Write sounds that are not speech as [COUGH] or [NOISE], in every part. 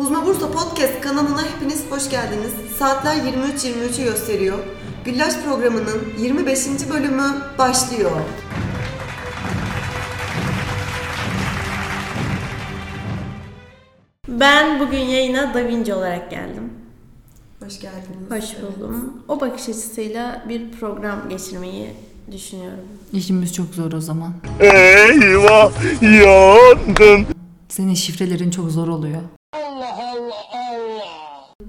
Huzma Bursa Podcast kanalına hepiniz hoş geldiniz. Saatler 23.23'ü gösteriyor. Güllaç programının 25. bölümü başlıyor. Ben bugün yayına Da Vinci olarak geldim. Hoş geldiniz. Hoş buldum. O bakış açısıyla bir program geçirmeyi düşünüyorum. İşimiz çok zor o zaman. Eyvah yandım. Senin şifrelerin çok zor oluyor.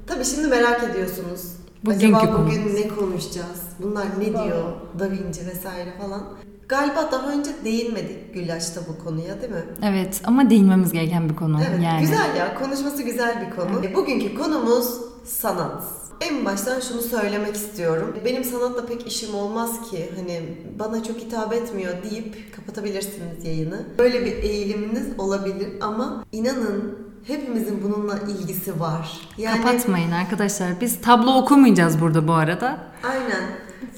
Tabii şimdi merak ediyorsunuz. Bugünkü Acaba konumuz. bugün ne konuşacağız? Bunlar ne diyor? Da Vinci vesaire falan. Galiba daha önce değinmedik Güllaç'ta bu konuya değil mi? Evet ama değinmemiz gereken bir konu Evet, yani. güzel ya. Konuşması güzel bir konu. E, Bugünkü konumuz sanat. En baştan şunu söylemek istiyorum. Benim sanatla pek işim olmaz ki hani bana çok hitap etmiyor deyip kapatabilirsiniz yayını. Böyle bir eğiliminiz olabilir ama inanın hepimizin bununla ilgisi var. Yani Kapatmayın arkadaşlar. Biz tablo okumayacağız burada bu arada. aynen.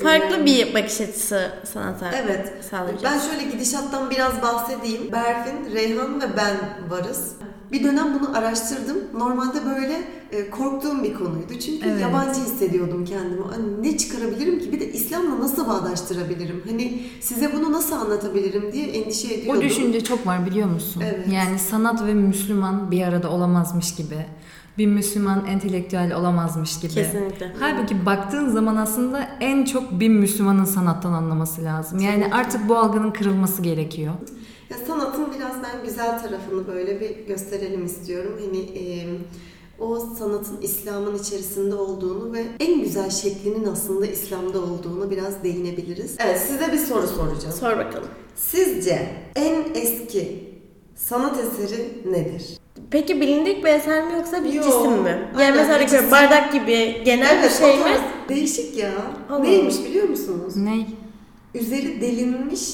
Farklı Ee, bir bakış açısı sanata Evet. sağlayacağız. Ben şöyle gidişattan biraz bahsedeyim. Berfin, Reyhan ve ben varız. Bir dönem bunu araştırdım. Normalde böyle e, korktuğum bir konuydu. Çünkü Evet. yabancı hissediyordum kendimi. Hani ne çıkarabilirim ki? Bir de İslam'la nasıl bağdaştırabilirim? Hani size bunu nasıl anlatabilirim diye endişe ediyordum. O düşünce çok var biliyor musun? Evet. Yani sanat ve Müslüman bir arada olamazmış gibi. Bir Müslüman entelektüel olamazmış gibi. Kesinlikle. Halbuki baktığın zaman aslında en çok bir Müslümanın sanattan anlaması lazım. Yani artık bu algının kırılması gerekiyor. Ya sanatın biraz ben güzel tarafını böyle bir gösterelim istiyorum. Hani e, o sanatın İslam'ın içerisinde olduğunu ve en güzel şeklinin aslında İslam'da olduğunu biraz değinebiliriz. Evet size bir soru soracağım. Sor bakalım. Sizce en eski sanat eseri nedir? Peki bilindik bir eser mi yoksa bir Yo, cisim mi? Yani aynen, mesela bir cisim. bardak gibi genel bir o şey mi? Değişik ya. Allah. Neymiş biliyor musunuz? Ne? Üzeri delinmiş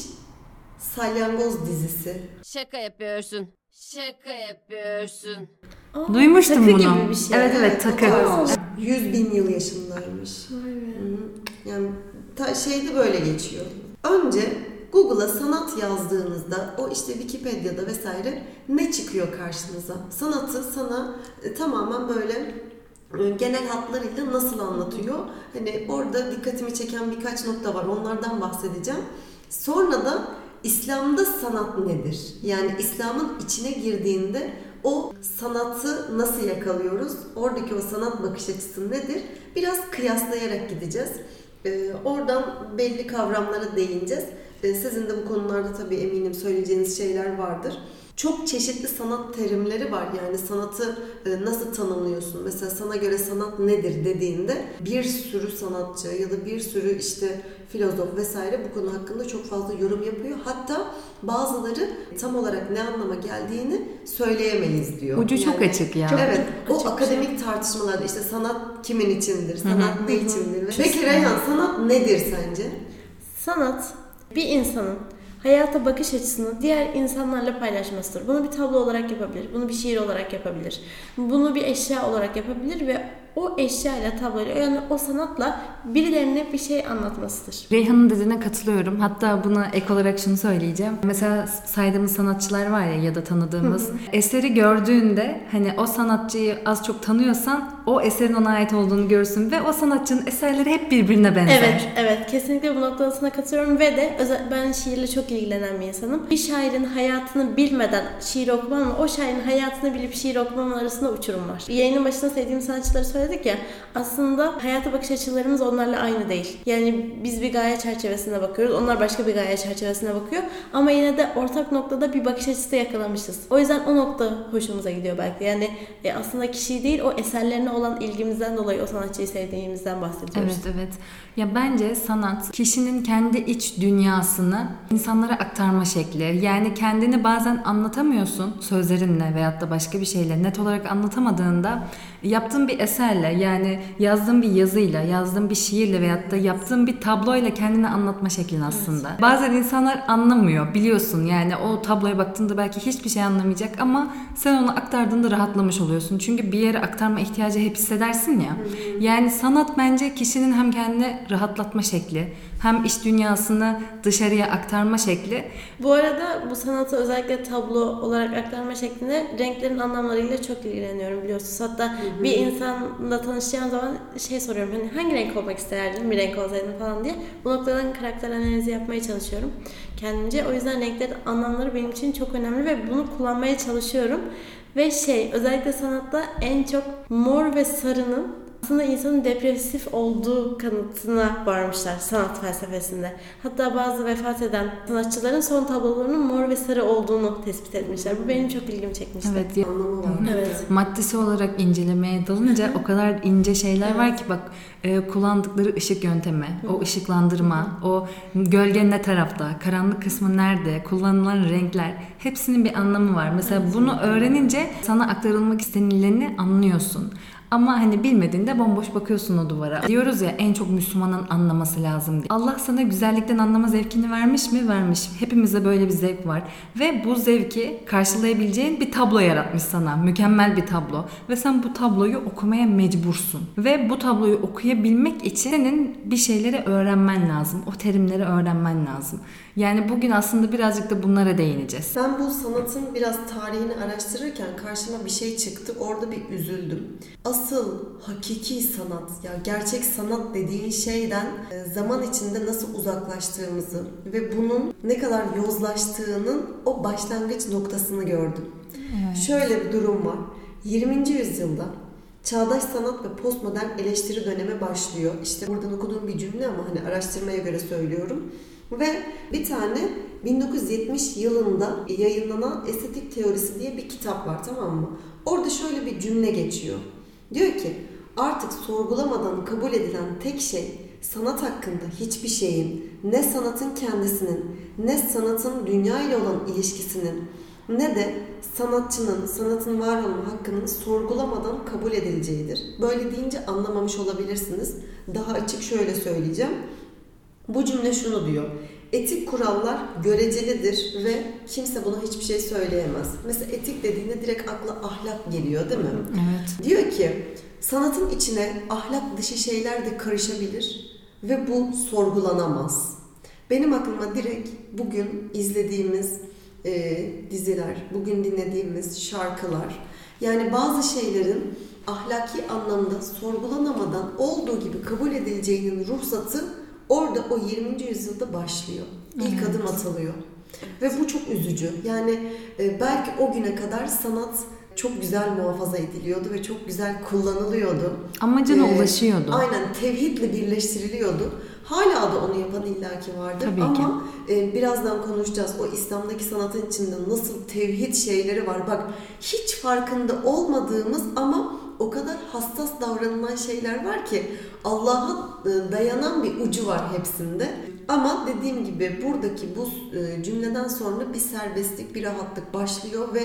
salyangoz dizisi. Şaka yapıyorsun. Şaka yapıyorsun. Aa, Duymuştum takı bunu. gibi bir şey. Evet evet takı. tarz. 100 bin yıl yaşındaymış. Hı hı. Yani ta, şeyde böyle geçiyor. Önce Google'a sanat yazdığınızda o işte Wikipedia'da vesaire ne çıkıyor karşınıza? Sanatı sana e, tamamen böyle e, genel hatlarıyla nasıl anlatıyor? Hani orada dikkatimi çeken birkaç nokta var. Onlardan bahsedeceğim. Sonra da İslam'da sanat nedir? Yani İslam'ın içine girdiğinde o sanatı nasıl yakalıyoruz? Oradaki o sanat bakış açısı nedir? Biraz kıyaslayarak gideceğiz. Ee, oradan belli kavramlara değineceğiz. Ee, sizin de bu konularda tabii eminim söyleyeceğiniz şeyler vardır. Çok çeşitli sanat terimleri var. Yani sanatı e, nasıl tanımlıyorsun? Mesela sana göre sanat nedir dediğinde bir sürü sanatçı ya da bir sürü işte filozof vesaire bu konu hakkında çok fazla yorum yapıyor. Hatta bazıları tam olarak ne anlama geldiğini söyleyemeyiz diyor. Ucu çok Yani- açık ya. Evet, o Açık bir akademik tartışmalarda işte sanat kimin içindir, sanat ne içindir? Peki Reyhan sanat nedir sence? Sanat bir insanın hayata bakış açısını diğer insanlarla paylaşmasıdır. Bunu bir tablo olarak yapabilir, bunu bir şiir olarak yapabilir, bunu bir eşya olarak yapabilir ve o eşyayla, tabloyla yani o sanatla birilerine bir şey anlatmasıdır. Reyhan'ın dediğine katılıyorum. Hatta buna ek olarak şunu söyleyeceğim. Mesela saydığımız sanatçılar var ya ya da tanıdığımız. Eseri gördüğünde hani o sanatçıyı az çok tanıyorsan o eserin ona ait olduğunu görürsün ve o sanatçının eserleri hep birbirine benzer. Evet, evet. Kesinlikle bu noktasına katılıyorum ve de özel, ben şiirle çok ilgilenen bir insanım. Bir şairin hayatını bilmeden şiir okumamla o şairin hayatını bilip şiir okumam arasında uçurum var. Yayının başında sevdiğim sanatçıları söyledik ya aslında hayata bakış açılarımız onlarla aynı değil. Yani biz bir gaye çerçevesinde bakıyoruz. Onlar başka bir gaye çerçevesine bakıyor. Ama yine de ortak noktada bir bakış açısı yakalamışız. O yüzden o nokta hoşumuza gidiyor belki. Yani e, aslında kişi değil o eserlerine olan ilgimizden dolayı o sanatçıyı sevdiğimizden bahsediyoruz. Evet evet. Ya bence sanat kişinin kendi iç dünyasını insanlara aktarma şekli. Yani kendini bazen anlatamıyorsun sözlerinle veyahut da başka bir şeyle net olarak anlatamadığında yaptığın bir eser eserlerle yani yazdığın bir yazıyla, yazdığın bir şiirle veyahut da yaptığın bir tabloyla kendini anlatma şeklin aslında. Bazen insanlar anlamıyor biliyorsun yani o tabloya baktığında belki hiçbir şey anlamayacak ama sen onu aktardığında rahatlamış oluyorsun. Çünkü bir yere aktarma ihtiyacı hep hissedersin ya. Yani sanat bence kişinin hem kendini rahatlatma şekli hem iş dünyasını dışarıya aktarma şekli Bu arada bu sanatı özellikle tablo olarak aktarma şeklinde renklerin anlamlarıyla çok ilgileniyorum biliyorsunuz. Hatta bir insanla tanışacağım zaman şey soruyorum hani hangi renk olmak isterdin bir renk olsaydın falan diye. Bu noktadan karakter analizi yapmaya çalışıyorum kendimce. O yüzden renklerin anlamları benim için çok önemli ve bunu kullanmaya çalışıyorum. Ve şey özellikle sanatta en çok mor ve sarının aslında insanın depresif olduğu kanıtına varmışlar sanat felsefesinde. Hatta bazı vefat eden sanatçıların son tablolarının mor ve sarı olduğunu tespit etmişler. Bu benim çok ilgimi çekmişti. evet ya-. Evet. maddesi olarak incelemeye dalınca o kadar ince şeyler var ki bak e, kullandıkları ışık yöntemi, o ışıklandırma, o gölge ne tarafta, karanlık kısmı nerede, kullanılan renkler hepsinin bir anlamı var. Mesela bunu öğrenince sana aktarılmak istenileni anlıyorsun. Ama hani bilmediğinde bomboş bakıyorsun o duvara. Diyoruz ya en çok Müslümanın anlaması lazım diye. Allah sana güzellikten anlama zevkini vermiş mi? Vermiş. Hepimize böyle bir zevk var. Ve bu zevki karşılayabileceğin bir tablo yaratmış sana. Mükemmel bir tablo. Ve sen bu tabloyu okumaya mecbursun. Ve bu tabloyu okuyabilmek için senin bir şeyleri öğrenmen lazım. O terimleri öğrenmen lazım. Yani bugün aslında birazcık da bunlara değineceğiz. Ben bu sanatın biraz tarihini araştırırken karşıma bir şey çıktı. Orada bir üzüldüm. Asıl hakiki sanat, ya gerçek sanat dediğin şeyden e, zaman içinde nasıl uzaklaştığımızı ve bunun ne kadar yozlaştığının o başlangıç noktasını gördüm. Şöyle bir durum var. 20. yüzyılda çağdaş sanat ve postmodern eleştiri dönemi başlıyor. İşte buradan okuduğum bir cümle ama hani araştırmaya göre söylüyorum. Ve bir tane 1970 yılında yayınlanan Estetik Teorisi diye bir kitap var tamam mı? Orada şöyle bir cümle geçiyor. Diyor ki artık sorgulamadan kabul edilen tek şey sanat hakkında hiçbir şeyin ne sanatın kendisinin ne sanatın dünya ile olan ilişkisinin ne de sanatçının, sanatın var olma hakkının sorgulamadan kabul edileceğidir. Böyle deyince anlamamış olabilirsiniz. Daha açık şöyle söyleyeceğim. Bu cümle şunu diyor. Etik kurallar görecelidir ve kimse buna hiçbir şey söyleyemez. Mesela etik dediğinde direkt akla ahlak geliyor değil mi? Evet. Diyor ki sanatın içine ahlak dışı şeyler de karışabilir ve bu sorgulanamaz. Benim aklıma direkt bugün izlediğimiz e, diziler, bugün dinlediğimiz şarkılar yani bazı şeylerin ahlaki anlamda sorgulanamadan olduğu gibi kabul edileceğinin ruhsatı orada o 20. yüzyılda başlıyor. İlk adım atılıyor. Ve bu çok üzücü. Yani e, belki o güne kadar sanat çok güzel muhafaza ediliyordu ve çok güzel kullanılıyordu. Amacına Ee, ulaşıyordu. Aynen tevhidle birleştiriliyordu. Hala da onu yapan illaki vardır Tabii ama e, birazdan konuşacağız. O İslam'daki sanatın içinde nasıl tevhid şeyleri var. Bak hiç farkında olmadığımız ama o kadar hassas davranılan şeyler var ki Allah'a e, dayanan bir ucu var hepsinde. Ama dediğim gibi buradaki bu e, cümleden sonra bir serbestlik, bir rahatlık başlıyor ve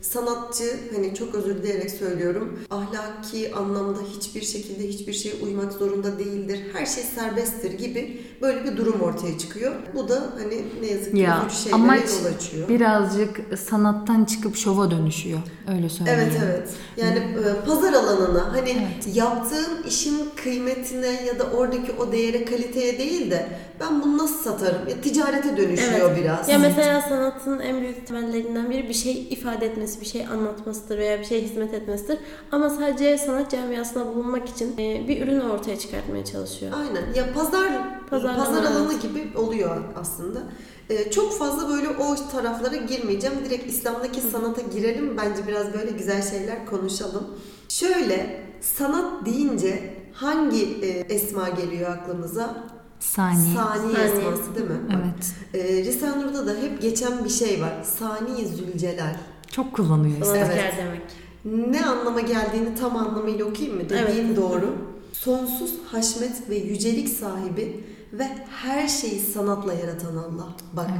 sanatçı hani çok özür dileyerek söylüyorum ahlaki anlamda hiçbir şekilde hiçbir şeye uymak zorunda değildir. Her şey serbesttir gibi böyle bir durum ortaya çıkıyor. Bu da hani ne yazık ki Ya üzücü şeylere amaç yol açıyor. birazcık sanattan çıkıp şova dönüşüyor. Öyle söyleyeyim. Evet evet. Yani e, pazar alanına hani yaptığın işin kıymetine ya da oradaki o değere kaliteye değil de ben bunu nasıl satarım? Ya ticarete dönüşüyor Evet. biraz. Ya mesela sanatın en büyük temellerinden biri bir şey ifade etmesi, bir şey anlatmasıdır veya bir şey hizmet etmesidir. Ama sadece sanat camiasında bulunmak için e, bir ürün ortaya çıkartmaya çalışıyor. Aynen. Ya pazar Pazarlama, pazar alanı evet. gibi oluyor aslında. Ee, çok fazla böyle o taraflara girmeyeceğim. Direkt İslam'daki sanata girelim. Bence biraz böyle güzel şeyler konuşalım. Şöyle sanat deyince hangi e, esma geliyor aklımıza? Saniye. Saniye Saniye. esması değil mi? Evet. Ee, Risale-i Nur'da da hep geçen bir şey var. Sani Zülcelal. Çok kullanıyor işte. Evet. demek. Ne anlama geldiğini tam anlamıyla okuyayım mı? Dediğim Evet. [LAUGHS] doğru. Sonsuz haşmet ve yücelik sahibi ve her şeyi sanatla yaratan Allah. Bak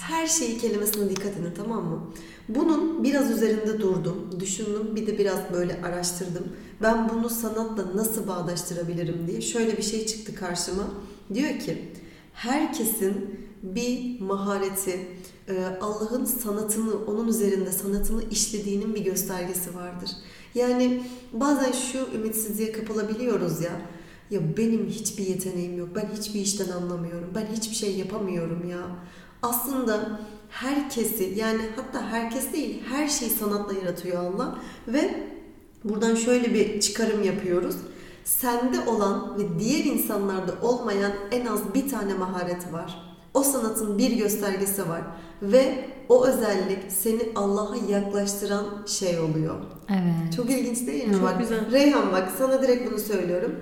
her şeyi kelimesine dikkat edin tamam mı? Bunun biraz üzerinde durdum, düşündüm, bir de biraz böyle araştırdım. Ben bunu sanatla nasıl bağdaştırabilirim diye şöyle bir şey çıktı karşıma. Diyor ki herkesin bir mahareti, e, Allah'ın sanatını, onun üzerinde sanatını işlediğinin bir göstergesi vardır. Yani bazen şu ümitsizliğe kapılabiliyoruz ya. Ya benim hiçbir yeteneğim yok. Ben hiçbir işten anlamıyorum. Ben hiçbir şey yapamıyorum ya. Aslında herkesi yani hatta herkes değil her şeyi sanatla yaratıyor Allah ve buradan şöyle bir çıkarım yapıyoruz. Sende olan ve diğer insanlarda olmayan en az bir tane maharet var. O sanatın bir göstergesi var ve o özellik seni Allah'a yaklaştıran şey oluyor. Evet. Çok ilginç değil mi? Çok bak, güzel. Reyhan bak sana direkt bunu söylüyorum.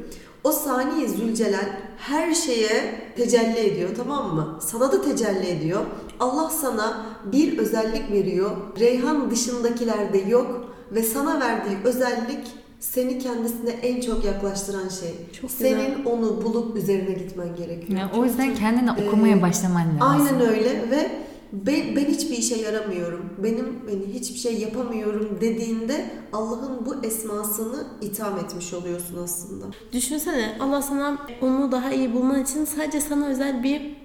O saniye Zülcelal her şeye tecelli ediyor tamam mı? Sana da tecelli ediyor. Allah sana bir özellik veriyor. Reyhan dışındakilerde yok ve sana verdiği özellik seni kendisine en çok yaklaştıran şey. Çok güzel. Senin onu bulup üzerine gitmen gerekiyor. Yani o yüzden kendine okumaya Ee, başlaman lazım. Aynen öyle ve ben, ben hiçbir işe yaramıyorum. Benim beni hiçbir şey yapamıyorum dediğinde Allah'ın bu esmasını itham etmiş oluyorsun aslında. Düşünsene Allah sana onu daha iyi bulman için sadece sana özel bir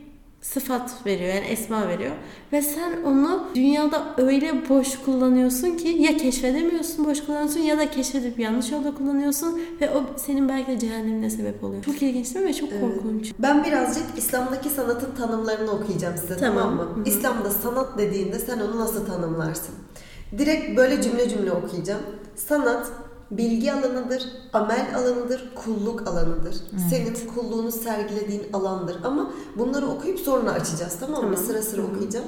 sıfat veriyor yani esma veriyor ve sen onu dünyada öyle boş kullanıyorsun ki ya keşfedemiyorsun boş kullanıyorsun ya da keşfedip yanlış yolda kullanıyorsun ve o senin belki de cehennemine sebep oluyor. Çok ilginç değil mi? Çok Evet. korkunç. Ben birazcık İslam'daki sanatın tanımlarını okuyacağım size tamam, Tamam. mı? Hı hı. İslam'da sanat dediğinde sen onu nasıl tanımlarsın? Direkt böyle cümle cümle okuyacağım. Sanat bilgi alanıdır, amel alanıdır, kulluk alanıdır. Senin kulluğunu sergilediğin alandır. Ama bunları okuyup sonra açacağız tamam mı? Tamam. Sıra sıra okuyacağım.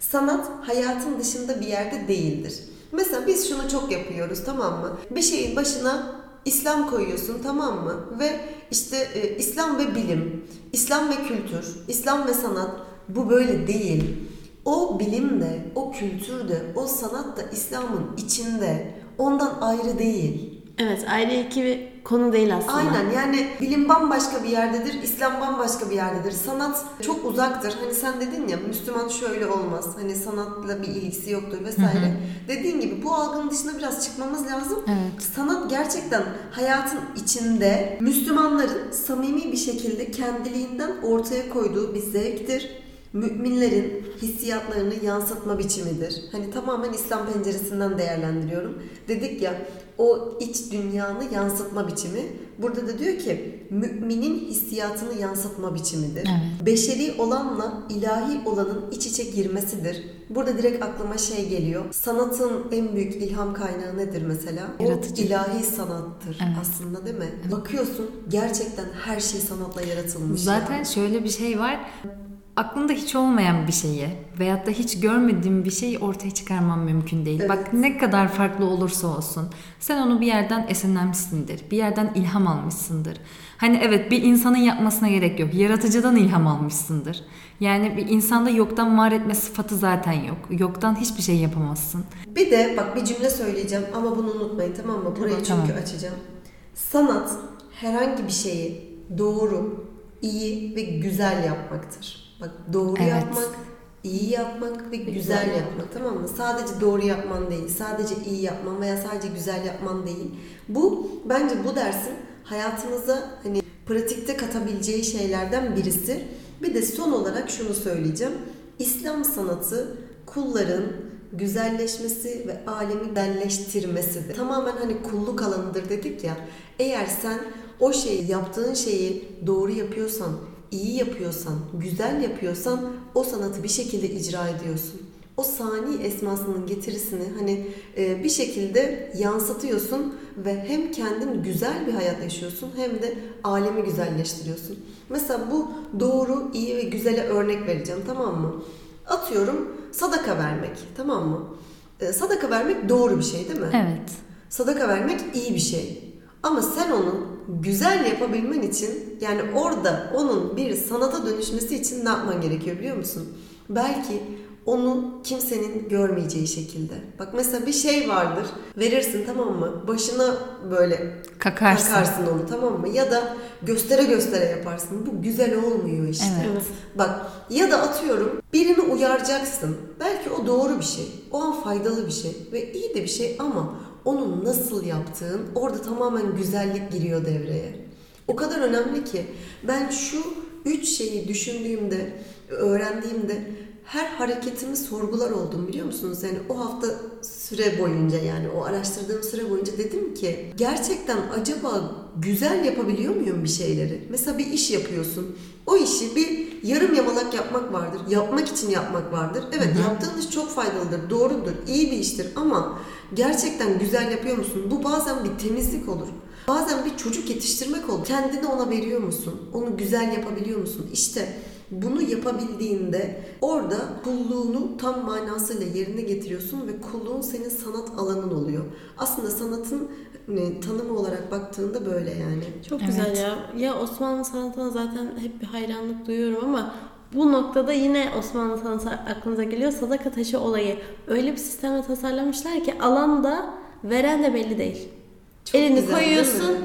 Sanat hayatın dışında bir yerde değildir. Mesela biz şunu çok yapıyoruz tamam mı? Bir şeyin başına İslam koyuyorsun tamam mı? Ve işte e, İslam ve bilim, İslam ve kültür, İslam ve sanat bu böyle değil. O bilim de, o kültür de, o sanat da İslam'ın içinde. Ondan ayrı değil. Evet ayrı iki bir konu değil aslında. Aynen yani bilim bambaşka bir yerdedir, İslam bambaşka bir yerdedir. Sanat çok uzaktır. Hani sen dedin ya Müslüman şöyle olmaz. Hani sanatla bir ilgisi yoktur vesaire. Dediğin gibi bu algının dışına biraz çıkmamız lazım. Evet. Sanat gerçekten hayatın içinde Müslümanların samimi bir şekilde kendiliğinden ortaya koyduğu bir zevktir. Müminlerin hissiyatlarını yansıtma biçimidir. Hani tamamen İslam penceresinden değerlendiriyorum. Dedik ya o iç dünyanı yansıtma biçimi. Burada da diyor ki müminin hissiyatını yansıtma biçimidir. Evet. Beşeri olanla ilahi olanın iç içe girmesidir. Burada direkt aklıma şey geliyor. Sanatın en büyük ilham kaynağı nedir mesela? Yaratıcı. O ilahi sanattır Evet. aslında değil mi? Bakıyorsun gerçekten her şey sanatla yaratılmış. Zaten yani. şöyle bir şey var. Aklında hiç olmayan bir şeyi veyahut da hiç görmediğin bir şeyi ortaya çıkarman mümkün değil. Evet. Bak ne kadar farklı olursa olsun sen onu bir yerden esinlenmişsindir. Bir yerden ilham almışsındır. Hani evet bir insanın yapmasına gerek yok. Yaratıcıdan ilham almışsındır. Yani bir insanda yoktan var etme sıfatı zaten yok. Yoktan hiçbir şey yapamazsın. Bir de bak bir cümle söyleyeceğim ama bunu unutmayın tamam mı? Burayı Tamam, çünkü tamam. açacağım. Sanat herhangi bir şeyi doğru, iyi ve güzel yapmaktır. Bak doğru Evet. yapmak, iyi yapmak ve güzel yapmak tamam mı? Sadece doğru yapman değil, sadece iyi yapman veya sadece güzel yapman değil. Bu bence bu dersin hayatınıza hani pratikte katabileceği şeylerden birisi. Bir de son olarak şunu söyleyeceğim. İslam sanatı kulların güzelleşmesi ve alemi belleştirmesidir. Tamamen hani kulluk alanıdır dedik ya. Eğer sen o şeyi, yaptığın şeyi doğru yapıyorsan, iyi yapıyorsan, güzel yapıyorsan o sanatı bir şekilde icra ediyorsun. O sani esmasının getirisini hani e, bir şekilde yansıtıyorsun ve hem kendin güzel bir hayat yaşıyorsun hem de alemi güzelleştiriyorsun. Mesela bu doğru, iyi ve güzele örnek vereceğim tamam mı? Atıyorum sadaka vermek tamam mı? E, sadaka vermek doğru bir şey değil mi? Evet. Sadaka vermek iyi bir şey. Ama sen onu güzel yapabilmen için yani orada onun bir sanata dönüşmesi için ne yapman gerekiyor biliyor musun? Belki onu kimsenin görmeyeceği şekilde. Bak mesela bir şey vardır. Verirsin tamam mı? Başına böyle Kakarsın. takarsın onu tamam mı? Ya da göstere göstere yaparsın. Bu güzel olmuyor işte. Evet. Evet. Bak ya da atıyorum birini uyaracaksın. Belki o doğru bir şey. O an faydalı bir şey ve iyi de bir şey ama onu nasıl yaptığın orada tamamen güzellik giriyor devreye. O kadar önemli ki ben şu üç şeyi düşündüğümde, öğrendiğimde her hareketimi sorgular oldum biliyor musunuz? Yani o hafta süre boyunca yani o araştırdığım süre boyunca dedim ki gerçekten acaba güzel yapabiliyor muyum bir şeyleri? Mesela bir iş yapıyorsun. O işi bir yarım yamalak yapmak vardır. Yapmak için yapmak vardır. Evet yaptığın iş çok faydalıdır, doğrudur, iyi bir iştir ama gerçekten güzel yapıyor musun? Bu bazen bir temizlik olur. Bazen bir çocuk yetiştirmek olur. Kendini ona veriyor musun? Onu güzel yapabiliyor musun? İşte bunu yapabildiğinde orada kulluğunu tam manasıyla yerine getiriyorsun ve kulluğun senin sanat alanın oluyor. Aslında sanatın hani, tanımı olarak baktığında böyle yani. Çok Evet. güzel ya. Ya Osmanlı sanatına zaten hep bir hayranlık duyuyorum ama bu noktada yine Osmanlı sanatı aklınıza geliyor. Sadaka taşı olayı. Öyle bir sistemle tasarlamışlar ki alanda veren de belli değil. Çok Elini güzel, değil koyuyorsun. mi?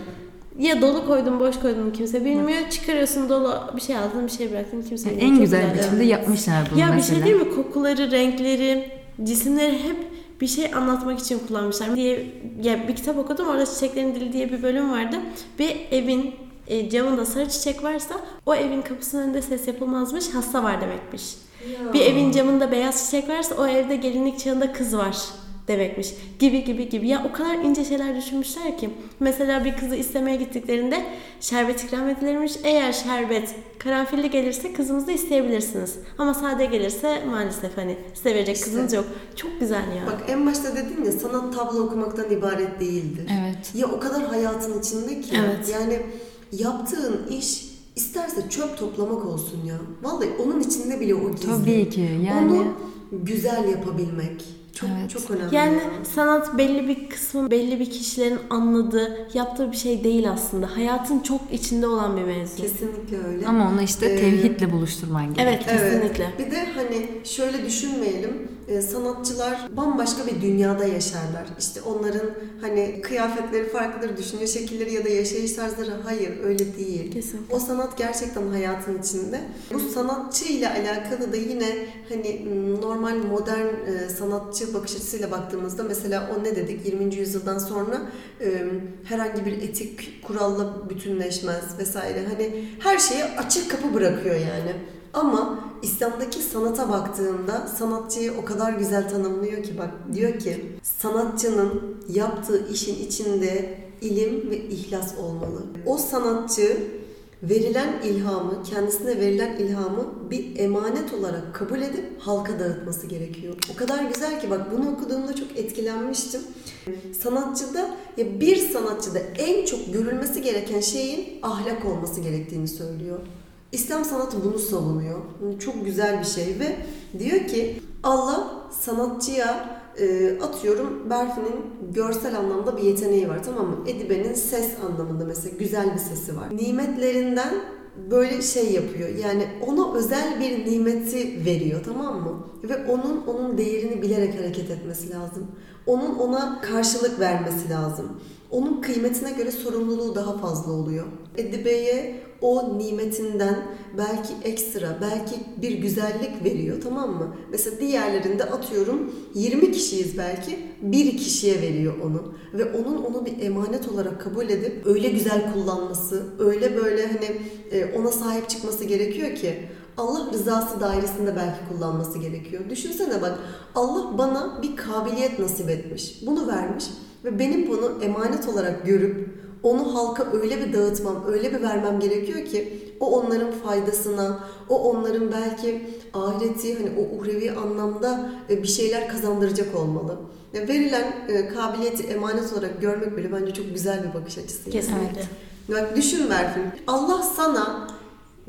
Ya dolu koydun boş koydun kimse bilmiyor. Çıkarıyorsun dolu bir şey aldın bir şey bıraktın kimse Yani bilmiyor. en Çok güzel biçimde yapmışlar bunu Ya bir mesela. şey değil mi? Kokuları, renkleri, cisimleri hep bir şey anlatmak için kullanmışlar. Diye ya bir kitap okudum. Orada Çiçeklerin Dili diye bir bölüm vardı. Bir evin e, camında sarı çiçek varsa o evin kapısının önünde ses yapılmazmış. Hasta var demekmiş. Ya. Bir evin camında beyaz çiçek varsa o evde gelinlik çağında kız var demekmiş. Gibi gibi gibi. Ya o kadar ince şeyler düşünmüşler ki. Mesela bir kızı istemeye gittiklerinde şerbet ikram edilirmiş. Eğer şerbet karanfilli gelirse kızınızı isteyebilirsiniz. Ama sade gelirse maalesef hani size verecek İşte. kızınız yok. Çok güzel ya. Bak en başta dedim ya sanat tablo okumaktan ibaret değildir. Evet. Ya o kadar hayatın içinde ki. Evet. Yani yaptığın iş isterse çöp toplamak olsun ya. Vallahi onun içinde bile o gizli. Tabii ki yani. Onu güzel yapabilmek çok Evet. çok önemli. Yani ya. sanat belli bir kısmı, belli bir kişilerin anladığı, yaptığı bir şey değil aslında. Hayatın çok içinde olan bir mevzu. kesinlikle öyle. Ama onu işte Ee, tevhidle buluşturman gerekiyor. Evet, kesinlikle. Bir de hani şöyle düşünmeyelim. e, sanatçılar bambaşka bir dünyada yaşarlar. İşte onların hani kıyafetleri farklıdır, düşünce şekilleri ya da yaşayış tarzları hayır öyle değil. Kesinlikle. O sanat gerçekten hayatın içinde. Bu sanatçı ile alakalı da yine hani normal modern e, sanatçı bakış açısıyla baktığımızda mesela o ne dedik 20. yüzyıldan sonra e, herhangi bir etik kuralla bütünleşmez vesaire. Hani her şeye açık kapı bırakıyor yani. Ama İslam'daki sanata baktığında sanatçıyı o kadar güzel tanımlıyor ki bak diyor ki sanatçının yaptığı işin içinde ilim ve ihlas olmalı. O sanatçı verilen ilhamı, kendisine verilen ilhamı bir emanet olarak kabul edip halka dağıtması gerekiyor. O kadar güzel ki bak bunu okuduğumda çok etkilenmiştim. Sanatçıda ya bir sanatçıda en çok görülmesi gereken şeyin ahlak olması gerektiğini söylüyor. İslam sanatı bunu savunuyor. Çok güzel bir şey ve diyor ki Allah sanatçıya e, atıyorum Berfi'nin görsel anlamda bir yeteneği var tamam mı? Edibe'nin ses anlamında mesela güzel bir sesi var. Nimetlerinden böyle şey yapıyor. Yani ona özel bir nimeti veriyor tamam mı? Ve onun onun değerini bilerek hareket etmesi lazım. Onun ona karşılık vermesi lazım. Onun kıymetine göre sorumluluğu daha fazla oluyor. Edibe'ye o nimetinden belki ekstra, belki bir güzellik veriyor tamam mı? Mesela diğerlerinde atıyorum 20 kişiyiz belki bir kişiye veriyor onu. Ve onun onu bir emanet olarak kabul edip öyle güzel kullanması, öyle böyle hani e, ona sahip çıkması gerekiyor ki Allah rızası dairesinde belki kullanması gerekiyor. Düşünsene bak Allah bana bir kabiliyet nasip etmiş. Bunu vermiş ve benim bunu emanet olarak görüp onu halka öyle bir dağıtmam, öyle bir vermem gerekiyor ki o onların faydasına, o onların belki ahireti hani o uhrevi anlamda e, bir şeyler kazandıracak olmalı. Ya verilen e, kabiliyeti emanet olarak görmek bile bence çok güzel bir bakış açısı. yani. Kesinlikle. Bak düşün Berfin. Allah sana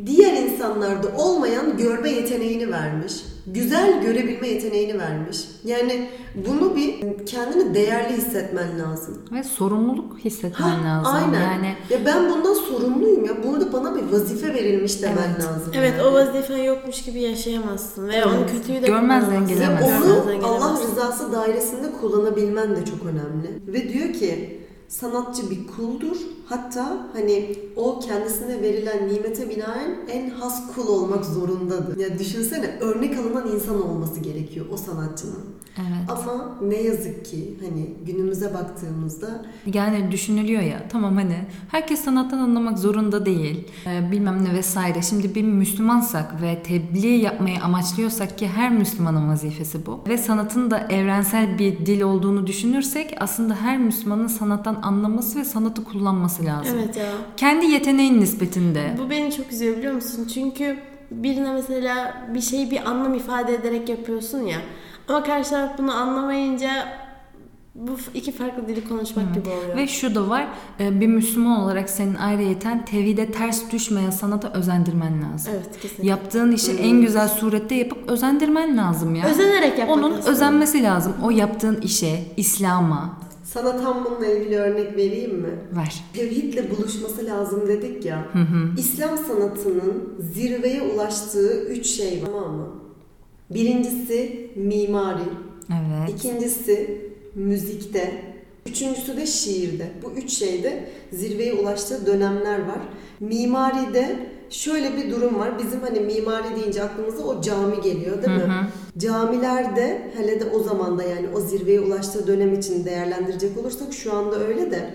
diğer insanlarda olmayan görme yeteneğini vermiş. Güzel görebilme yeteneğini vermiş. Yani bunu bir kendini değerli hissetmen lazım. Ve sorumluluk hissetmen Ha, lazım. Aynen. Yani Ya ben bundan sorumluyum ya. Burada bana bir vazife verilmiş demen Evet. lazım. Evet yani. o vazifen yokmuş gibi yaşayamazsın. Ve onu Evet. kötüyü de Görmezden gelemezsin. Onu Allah rızası dairesinde kullanabilmen de çok önemli. Ve diyor ki sanatçı bir kuldur. Hatta hani o kendisine verilen nimete binaen en has kul olmak zorundadır. Ya düşünsene örnek alınan insan olması gerekiyor o sanatçının. evet. Ama ne yazık ki hani günümüze baktığımızda Yani düşünülüyor ya tamam hani herkes sanattan anlamak zorunda değil Ee, bilmem ne vesaire. Şimdi bir Müslümansak ve tebliğ yapmayı amaçlıyorsak ki her Müslümanın vazifesi bu. Ve sanatın da evrensel bir dil olduğunu düşünürsek aslında her Müslümanın sanattan anlaması ve sanatı kullanması lazım. Evet ya. Kendi yeteneğin nispetinde. Bu beni çok üzüyor biliyor musun? Çünkü birine mesela bir şeyi bir anlam ifade ederek yapıyorsun ya. Ama karşı taraf bunu anlamayınca bu iki farklı dili konuşmak gibi oluyor. Ve şu da var e, bir Müslüman olarak senin ayrıyeten tevhide ters düşmeyen sanata özendirmen lazım. Evet kesinlikle. Yaptığın işi en güzel surette yapıp özendirmen lazım ya. Özenerek yapmak Onun aslında. özenmesi lazım. O yaptığın işe, İslam'a sana tam bununla ilgili örnek vereyim mi? ver. Tevhidle buluşması lazım dedik ya. İslam sanatının zirveye ulaştığı üç şey var tamam mı? Birincisi mimari, Evet. ikincisi müzikte, üçüncüsü de şiirde. Bu üç şeyde zirveye ulaştığı dönemler var. Mimaride şöyle bir durum var. Bizim hani mimari deyince aklımıza o cami geliyor değil mi? Camilerde hele de o zamanda yani o zirveye ulaştığı dönem için değerlendirecek olursak şu anda öyle de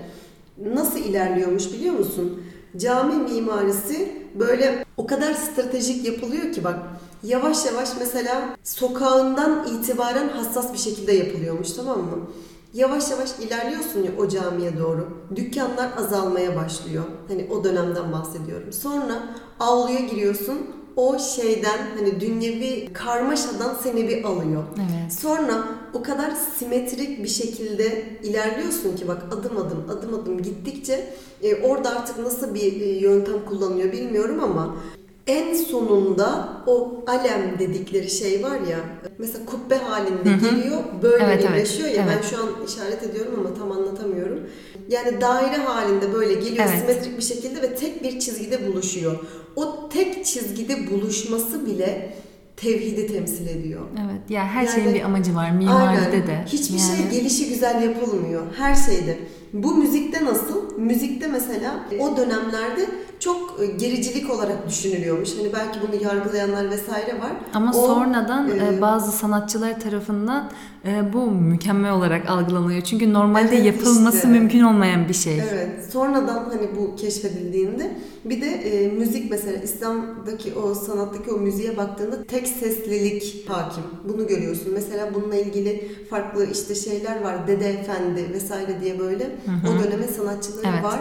nasıl ilerliyormuş biliyor musun? Cami mimarisi böyle o kadar stratejik yapılıyor ki bak yavaş yavaş mesela sokağından itibaren hassas bir şekilde yapılıyormuş tamam mı? Yavaş yavaş ilerliyorsun ya o camiye doğru. Dükkanlar azalmaya başlıyor. Hani o dönemden bahsediyorum. Sonra avluya giriyorsun. O şeyden hani dünyevi karmaşadan seni bir alıyor. Evet. Sonra o kadar simetrik bir şekilde ilerliyorsun ki bak adım adım adım adım gittikçe e, orada artık nasıl bir e, yöntem kullanıyor bilmiyorum ama en sonunda o alem dedikleri şey var ya mesela kubbe halinde geliyor böyle Evet, evet. birleşiyor ya ben Evet. şu an işaret ediyorum ama tam anlatamıyorum. Yani daire halinde böyle geliyor Evet. simetrik bir şekilde ve tek bir çizgide buluşuyor. O tek çizgide buluşması bile tevhidi temsil ediyor. Evet. Ya her Yani- şeyin bir amacı var. Mimaride Aynen. de. Hiçbir Yani- şey gelişi güzel yapılmıyor. Her şeyde. Bu müzikte nasıl? Müzikte mesela o dönemlerde çok e, gericilik olarak düşünülüyormuş. Hani belki bunu yargılayanlar vesaire var. Ama O, sonradan e, e, bazı sanatçılar tarafından e, bu mükemmel olarak algılanıyor. Çünkü normalde Evet, yapılması işte. mümkün olmayan bir şey. Evet. Sonradan hani bu keşfedildiğinde bir de e, müzik mesela İslam'daki o sanattaki o müziğe baktığında tek seslilik hakim. Bunu görüyorsun. Mesela bununla ilgili farklı işte şeyler var. Dede Efendi vesaire diye böyle o dönemin sanatçıları Evet. var.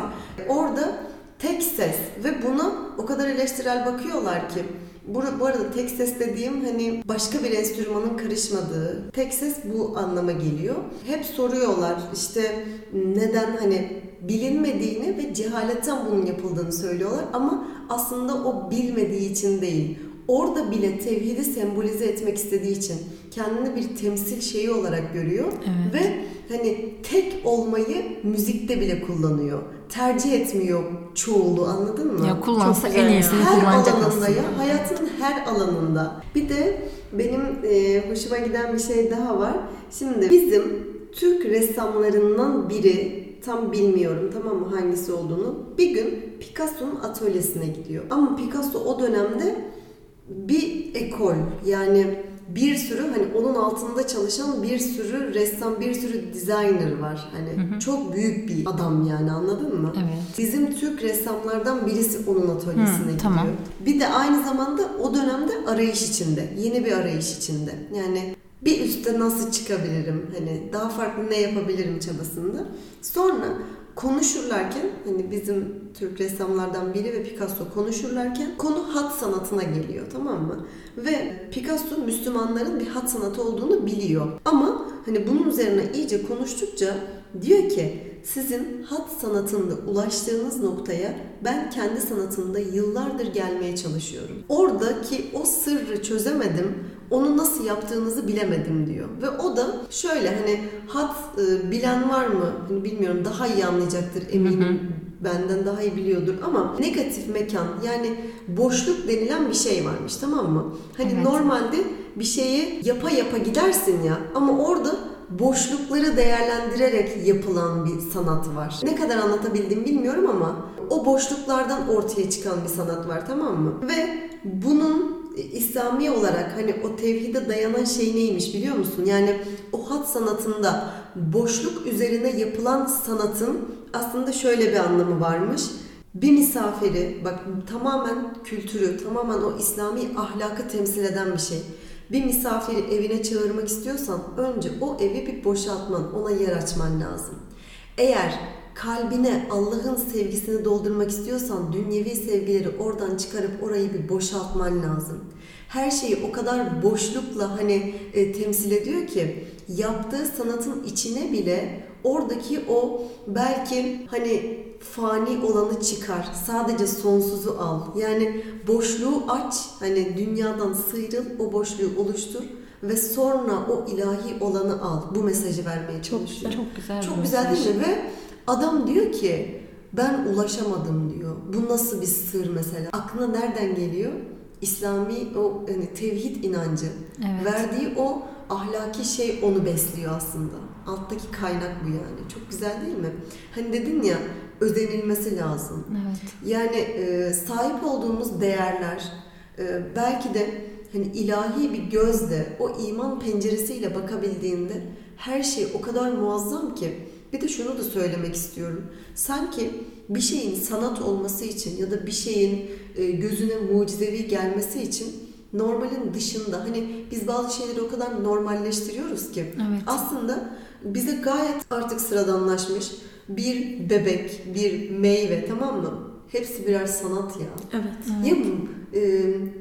Orada tek ses ve buna o kadar eleştirel bakıyorlar ki bu, bu arada tek ses dediğim hani başka bir enstrümanın karışmadığı tek ses bu anlama geliyor. Hep soruyorlar işte neden hani bilinmediğini ve cehaletten bunun yapıldığını söylüyorlar ama aslında o bilmediği için değil. Orada bile tevhidi sembolize etmek istediği için kendini bir temsil şeyi olarak görüyor Evet. ve hani tek olmayı müzikte bile kullanıyor. Tercih etmiyor çoğulu anladın mı? Ya kullansa en iyisini her kullanacak alanında aslında. ya hayatın her alanında. Bir de benim e, hoşuma giden bir şey daha var. Şimdi bizim Türk ressamlarından biri tam bilmiyorum tamam mı hangisi olduğunu. Bir gün Picasso'nun atölyesine gidiyor. Ama Picasso o dönemde bir ekol yani bir sürü hani onun altında çalışan bir sürü ressam, bir sürü designer var. Hani çok büyük bir adam yani anladın mı? Evet. Bizim Türk ressamlardan birisi onun atölyesine Hı, gidiyor. tamam. Bir de aynı zamanda o dönemde arayış içinde. Yeni bir arayış içinde. Yani bir üste nasıl çıkabilirim? Hani daha farklı ne yapabilirim çabasında. Sonra konuşurlarken hani bizim Türk ressamlardan biri ve Picasso konuşurlarken konu hat sanatına geliyor tamam mı? Ve Picasso Müslümanların bir hat sanatı olduğunu biliyor. Ama hani bunun üzerine iyice konuştukça diyor ki sizin hat sanatında ulaştığınız noktaya ben kendi sanatımda yıllardır gelmeye çalışıyorum. Oradaki o sırrı çözemedim, onu nasıl yaptığınızı bilemedim diyor. Ve o da şöyle hani hat e, bilen var mı? Bilmiyorum daha iyi anlayacaktır eminim. Benden daha iyi biliyordur ama negatif mekan yani boşluk denilen bir şey varmış tamam mı? Hani Evet. normalde bir şeyi yapa yapa gidersin ya ama orada boşlukları değerlendirerek yapılan bir sanat var. Ne kadar anlatabildim bilmiyorum ama o boşluklardan ortaya çıkan bir sanat var tamam mı? Ve bunun İslami olarak hani o tevhide dayanan şey neymiş biliyor musun? Yani o hat sanatında boşluk üzerine yapılan sanatın aslında şöyle bir anlamı varmış. Bir misafiri, bak tamamen kültürü, tamamen o İslami ahlakı temsil eden bir şey. Bir misafiri evine çağırmak istiyorsan önce o evi bir boşaltman, ona yer açman lazım. Eğer kalbine Allah'ın sevgisini doldurmak istiyorsan dünyevi sevgileri oradan çıkarıp orayı bir boşaltman lazım. Her şeyi o kadar boşlukla hani e, temsil ediyor ki yaptığı sanatın içine bile oradaki o belki hani fani olanı çıkar. Sadece sonsuzu al. Yani boşluğu aç. Hani dünyadan sıyrıl, o boşluğu oluştur ve sonra o ilahi olanı al. Bu mesajı vermeye çalışıyor. Çok güzel Çok güzel mesaj. değil mi? Ve adam diyor ki ben ulaşamadım diyor. Bu nasıl bir sır mesela? Aklına nereden geliyor? İslami o hani tevhid inancı. Evet. Verdiği o ahlaki şey onu besliyor aslında. Alttaki kaynak bu yani. Çok güzel değil mi? Hani dedin ya özenilmesi lazım. Evet. Yani e, sahip olduğumuz değerler e, belki de hani ilahi bir gözle o iman penceresiyle bakabildiğinde her şey o kadar muazzam ki bir de şunu da söylemek istiyorum. Sanki bir şeyin sanat olması için ya da bir şeyin e, gözüne mucizevi gelmesi için normalin dışında hani biz bazı şeyleri o kadar normalleştiriyoruz ki Evet. aslında bize gayet artık sıradanlaşmış bir bebek, bir meyve tamam mı? Hepsi birer sanat ya. Evet. Ya, e,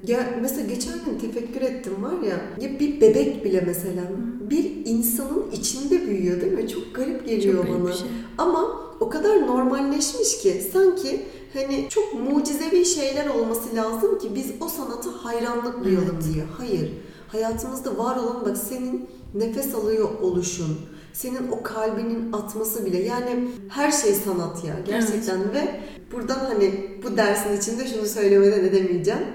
ya mesela geçen gün tefekkür ettim var ya, ya bir bebek bile mesela bir insanın içinde büyüyor değil mi? Çok garip geliyor Çok bana. şey. Ama o kadar normalleşmiş ki sanki hani çok mucizevi şeyler olması lazım ki biz o sanata hayranlık duyalım diye. Hayır. Hayatımızda var olan bak senin nefes alıyor oluşun, senin o kalbinin atması bile yani her şey sanat ya gerçekten ve buradan hani bu dersin içinde şunu söylemeden edemeyeceğim.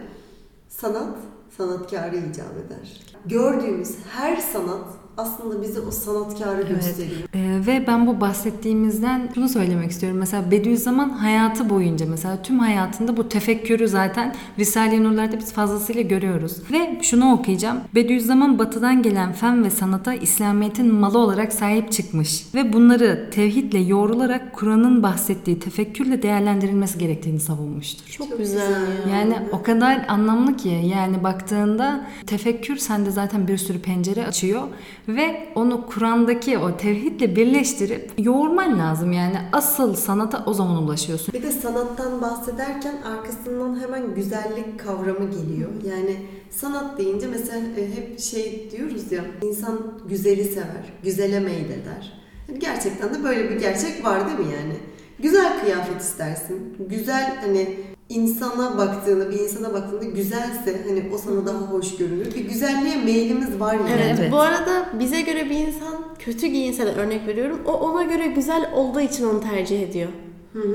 Sanat sanatkarı icap eder. Gördüğümüz her sanat aslında bize o sanatkarı gösteriyor. Ee, ve ben bu bahsettiğimizden şunu söylemek istiyorum. Mesela Bediüzzaman hayatı boyunca mesela tüm hayatında bu tefekkürü zaten Risale-i Nur'larda biz fazlasıyla görüyoruz. Ve şunu okuyacağım. Bediüzzaman batıdan gelen fen ve sanata İslamiyet'in malı olarak sahip çıkmış. Ve bunları tevhidle yoğrularak Kur'an'ın bahsettiği tefekkürle değerlendirilmesi gerektiğini savunmuştur. Çok, Çok güzel, güzel. ya. Yani o kadar anlamlı ki yani baktığında tefekkür sende zaten bir sürü pencere açıyor ve onu Kur'an'daki o tevhidle birleştirip yoğurman lazım yani asıl sanata o zaman ulaşıyorsun. Bir de sanattan bahsederken arkasından hemen güzellik kavramı geliyor. Yani sanat deyince mesela e, hep şey diyoruz ya insan güzeli sever, güzele meyleder. Yani gerçekten de böyle bir gerçek var değil mi yani? Güzel kıyafet istersin. Güzel hani insana baktığında, bir insana baktığında güzelse hani o sana daha hoş görünür. Bir güzelliğe meylimiz var yani. Evet. Evet. Bu arada bize göre bir insan kötü giyinse de örnek veriyorum. O ona göre güzel olduğu için onu tercih ediyor.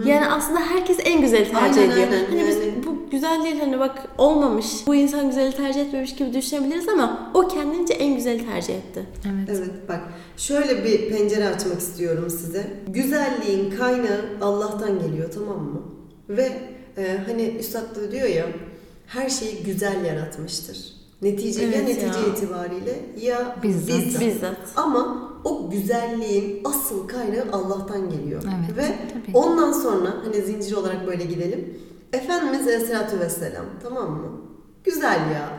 Yani aslında herkes en güzeli tercih Aynen, ediyor. aynen. Hani biz Yani- bu güzel değil hani bak olmamış. Bu insan güzeli tercih etmemiş gibi düşünebiliriz ama o kendince en güzeli tercih etti. Evet. Evet bak şöyle bir pencere açmak istiyorum size. Güzelliğin kaynağı Allah'tan geliyor tamam mı? Ve e, hani Üstad da diyor ya her şeyi güzel yaratmıştır. Netice ya Evet netice ya. itibariyle ya Bizzat. bizzat. Bizzat. Ama o güzelliğin asıl kaynağı Allah'tan geliyor. Evet, Ve tabii. ondan sonra hani zincir olarak böyle gidelim. Efendimiz Aleyhisselatü Vesselam tamam mı? Güzel ya.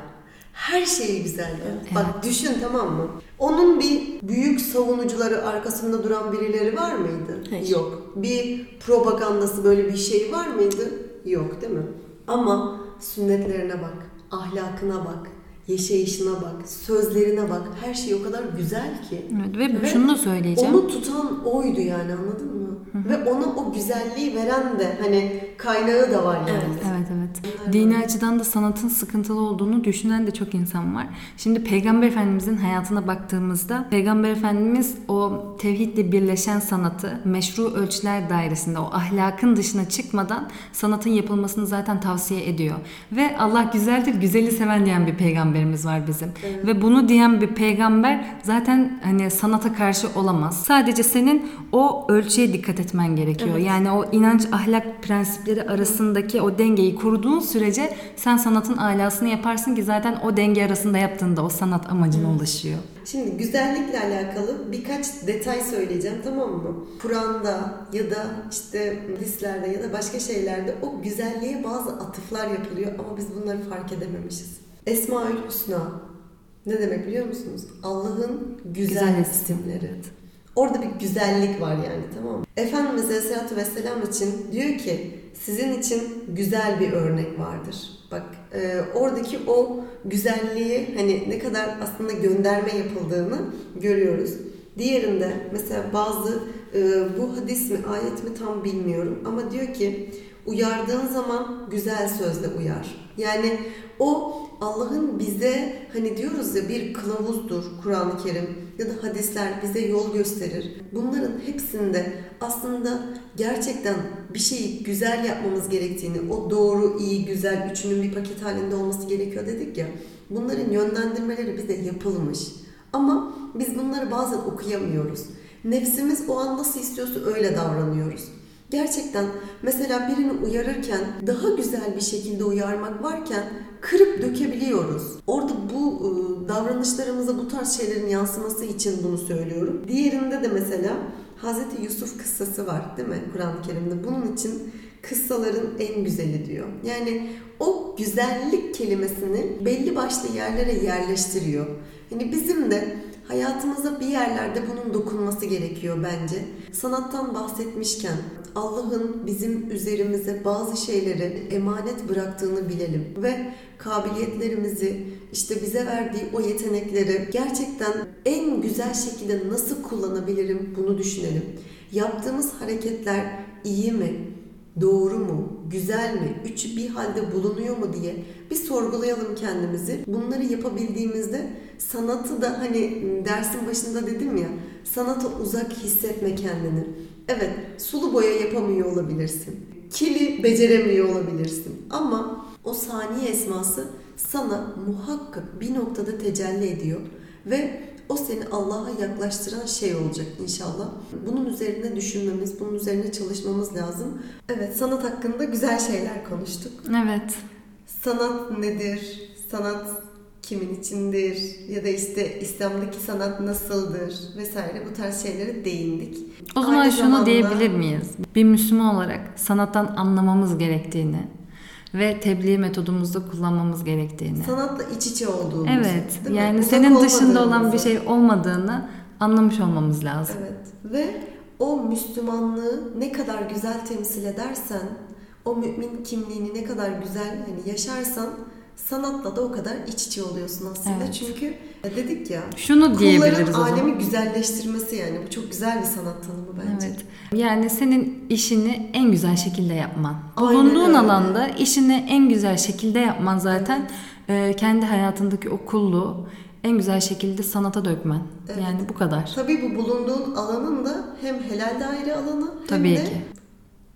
Her şeyi güzel ya. Bak düşün tamam mı? Onun bir büyük savunucuları arkasında duran birileri var mıydı? Hayır. Yok. Bir propagandası böyle bir şey var mıydı? Yok değil mi? Ama sünnetlerine bak, ahlakına bak, yaşayışına bak, sözlerine bak. Her şey o kadar güzel ki. Evet, ve, Ve şunu da söyleyeceğim. Onu tutan oydu yani anladın mı? Ve ona o güzelliği veren de hani kaynağı da var yani. Evet evet. Dini açıdan da sanatın sıkıntılı olduğunu düşünen de çok insan var. Şimdi Peygamber Efendimizin hayatına baktığımızda Peygamber Efendimiz o tevhidle birleşen sanatı meşru ölçüler dairesinde o ahlakın dışına çıkmadan sanatın yapılmasını zaten tavsiye ediyor. Ve Allah güzeldir, güzeli seven diyen bir peygamberimiz var bizim. Ve bunu diyen bir peygamber zaten hani sanata karşı olamaz. Sadece senin o ölçüye dikkat etmen gerekiyor. Yani o inanç ahlak prensipleri arasındaki o dengeyi kurduğun sürece sen sanatın alasını yaparsın ki zaten o denge arasında yaptığında o sanat amacına ulaşıyor. Şimdi güzellikle alakalı birkaç detay söyleyeceğim tamam mı? Kur'an'da ya da işte hadislerde ya da başka şeylerde o güzelliğe bazı atıflar yapılıyor ama biz bunları fark edememişiz. Esmaül Hüsna ne demek biliyor musunuz? Allah'ın güzel, Güzel isimleri. Orada bir güzellik var yani tamam mı? Efendimiz Aleyhisselatü Vesselam için diyor ki sizin için güzel bir örnek vardır. Bak e, oradaki o güzelliği hani ne kadar aslında gönderme yapıldığını görüyoruz. Diğerinde mesela bazı e, bu hadis mi ayet mi tam bilmiyorum ama diyor ki uyardığın zaman güzel sözle uyar. Yani o Allah'ın bize hani diyoruz ya bir kılavuzdur Kur'an-ı Kerim ya da hadisler bize yol gösterir. Bunların hepsinde aslında gerçekten bir şeyi güzel yapmamız gerektiğini, o doğru, iyi, güzel üçünün bir paket halinde olması gerekiyor dedik ya. Bunların yönlendirmeleri bize yapılmış. Ama biz bunları bazen okuyamıyoruz. Nefsimiz o an nasıl istiyorsa öyle davranıyoruz. Gerçekten mesela birini uyarırken daha güzel bir şekilde uyarmak varken kırıp dökebiliyoruz. Orada bu e, davranışlarımıza bu tarz şeylerin yansıması için bunu söylüyorum. Diğerinde de mesela Hazreti Yusuf kıssası var değil mi Kur'an-ı Kerim'de? Bunun için kıssaların en güzeli diyor. Yani o güzellik kelimesini belli başlı yerlere yerleştiriyor. Yani bizim de hayatımıza bir yerlerde bunun dokunması gerekiyor bence. Sanattan bahsetmişken Allah'ın bizim üzerimize bazı şeyleri emanet bıraktığını bilelim ve kabiliyetlerimizi işte bize verdiği o yetenekleri gerçekten en güzel şekilde nasıl kullanabilirim bunu düşünelim. Yaptığımız hareketler iyi mi? Doğru mu? Güzel mi? Üçü bir halde bulunuyor mu diye bir sorgulayalım kendimizi. Bunları yapabildiğimizde sanatı da hani dersin başında dedim ya sanata uzak hissetme kendini. Evet sulu boya yapamıyor olabilirsin. Kili beceremiyor olabilirsin. Ama o saniye esması sana muhakkak bir noktada tecelli ediyor. Ve o seni Allah'a yaklaştıran şey olacak inşallah. Bunun üzerine düşünmemiz, bunun üzerine çalışmamız lazım. Evet, sanat hakkında güzel şeyler konuştuk. Evet. Sanat nedir? Sanat kimin içindir? Ya da işte İslam'daki sanat nasıldır? Vesaire bu tarz şeylere değindik. O zaman Aynı şunu zamanda- diyebilir miyiz? Bir Müslüman olarak sanattan anlamamız gerektiğini ve tebliğ metodumuzda kullanmamız gerektiğini. Sanatla iç içe olduğumuzu. Evet. değil mi? Yani Uzak senin dışında olan bir şey olmadığını anlamış olmamız lazım. Evet. Ve o Müslümanlığı ne kadar güzel temsil edersen, o mümin kimliğini ne kadar güzel hani yaşarsan sanatla da o kadar iç içe oluyorsun aslında. Evet. Çünkü dedik ya Şunu diyebiliriz o alemi güzelleştirmesi yani. Bu çok güzel bir sanat tanımı bence. Evet. Yani senin işini en güzel şekilde yapman. Aynen Bulunduğun öyle. alanda işini en güzel şekilde yapman zaten e, kendi hayatındaki o kulluğu en güzel şekilde sanata dökmen. Evet. Yani bu kadar. Tabii bu bulunduğun alanın da hem helal daire alanı hem Tabii de ki.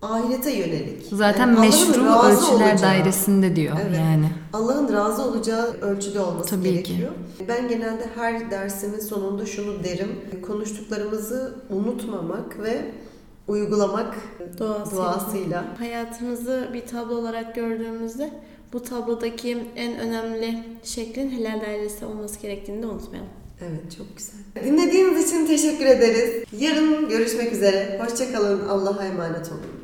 Ahirete yönelik. Zaten Yani meşru ölçüler olacağı- dairesinde diyor Evet. yani. Allah'ın razı olacağı ölçüde olması Tabii ki. gerekiyor. Ben genelde her dersimin sonunda şunu derim. Konuştuklarımızı unutmamak ve uygulamak Doğasıyla. duasıyla. Hayatımızı bir tablo olarak gördüğümüzde bu tablodaki en önemli şeklin helal dairesi olması gerektiğini de unutmayalım. Evet çok güzel. Dinlediğiniz için teşekkür ederiz. Yarın görüşmek üzere. Hoşçakalın. Allah'a emanet olun.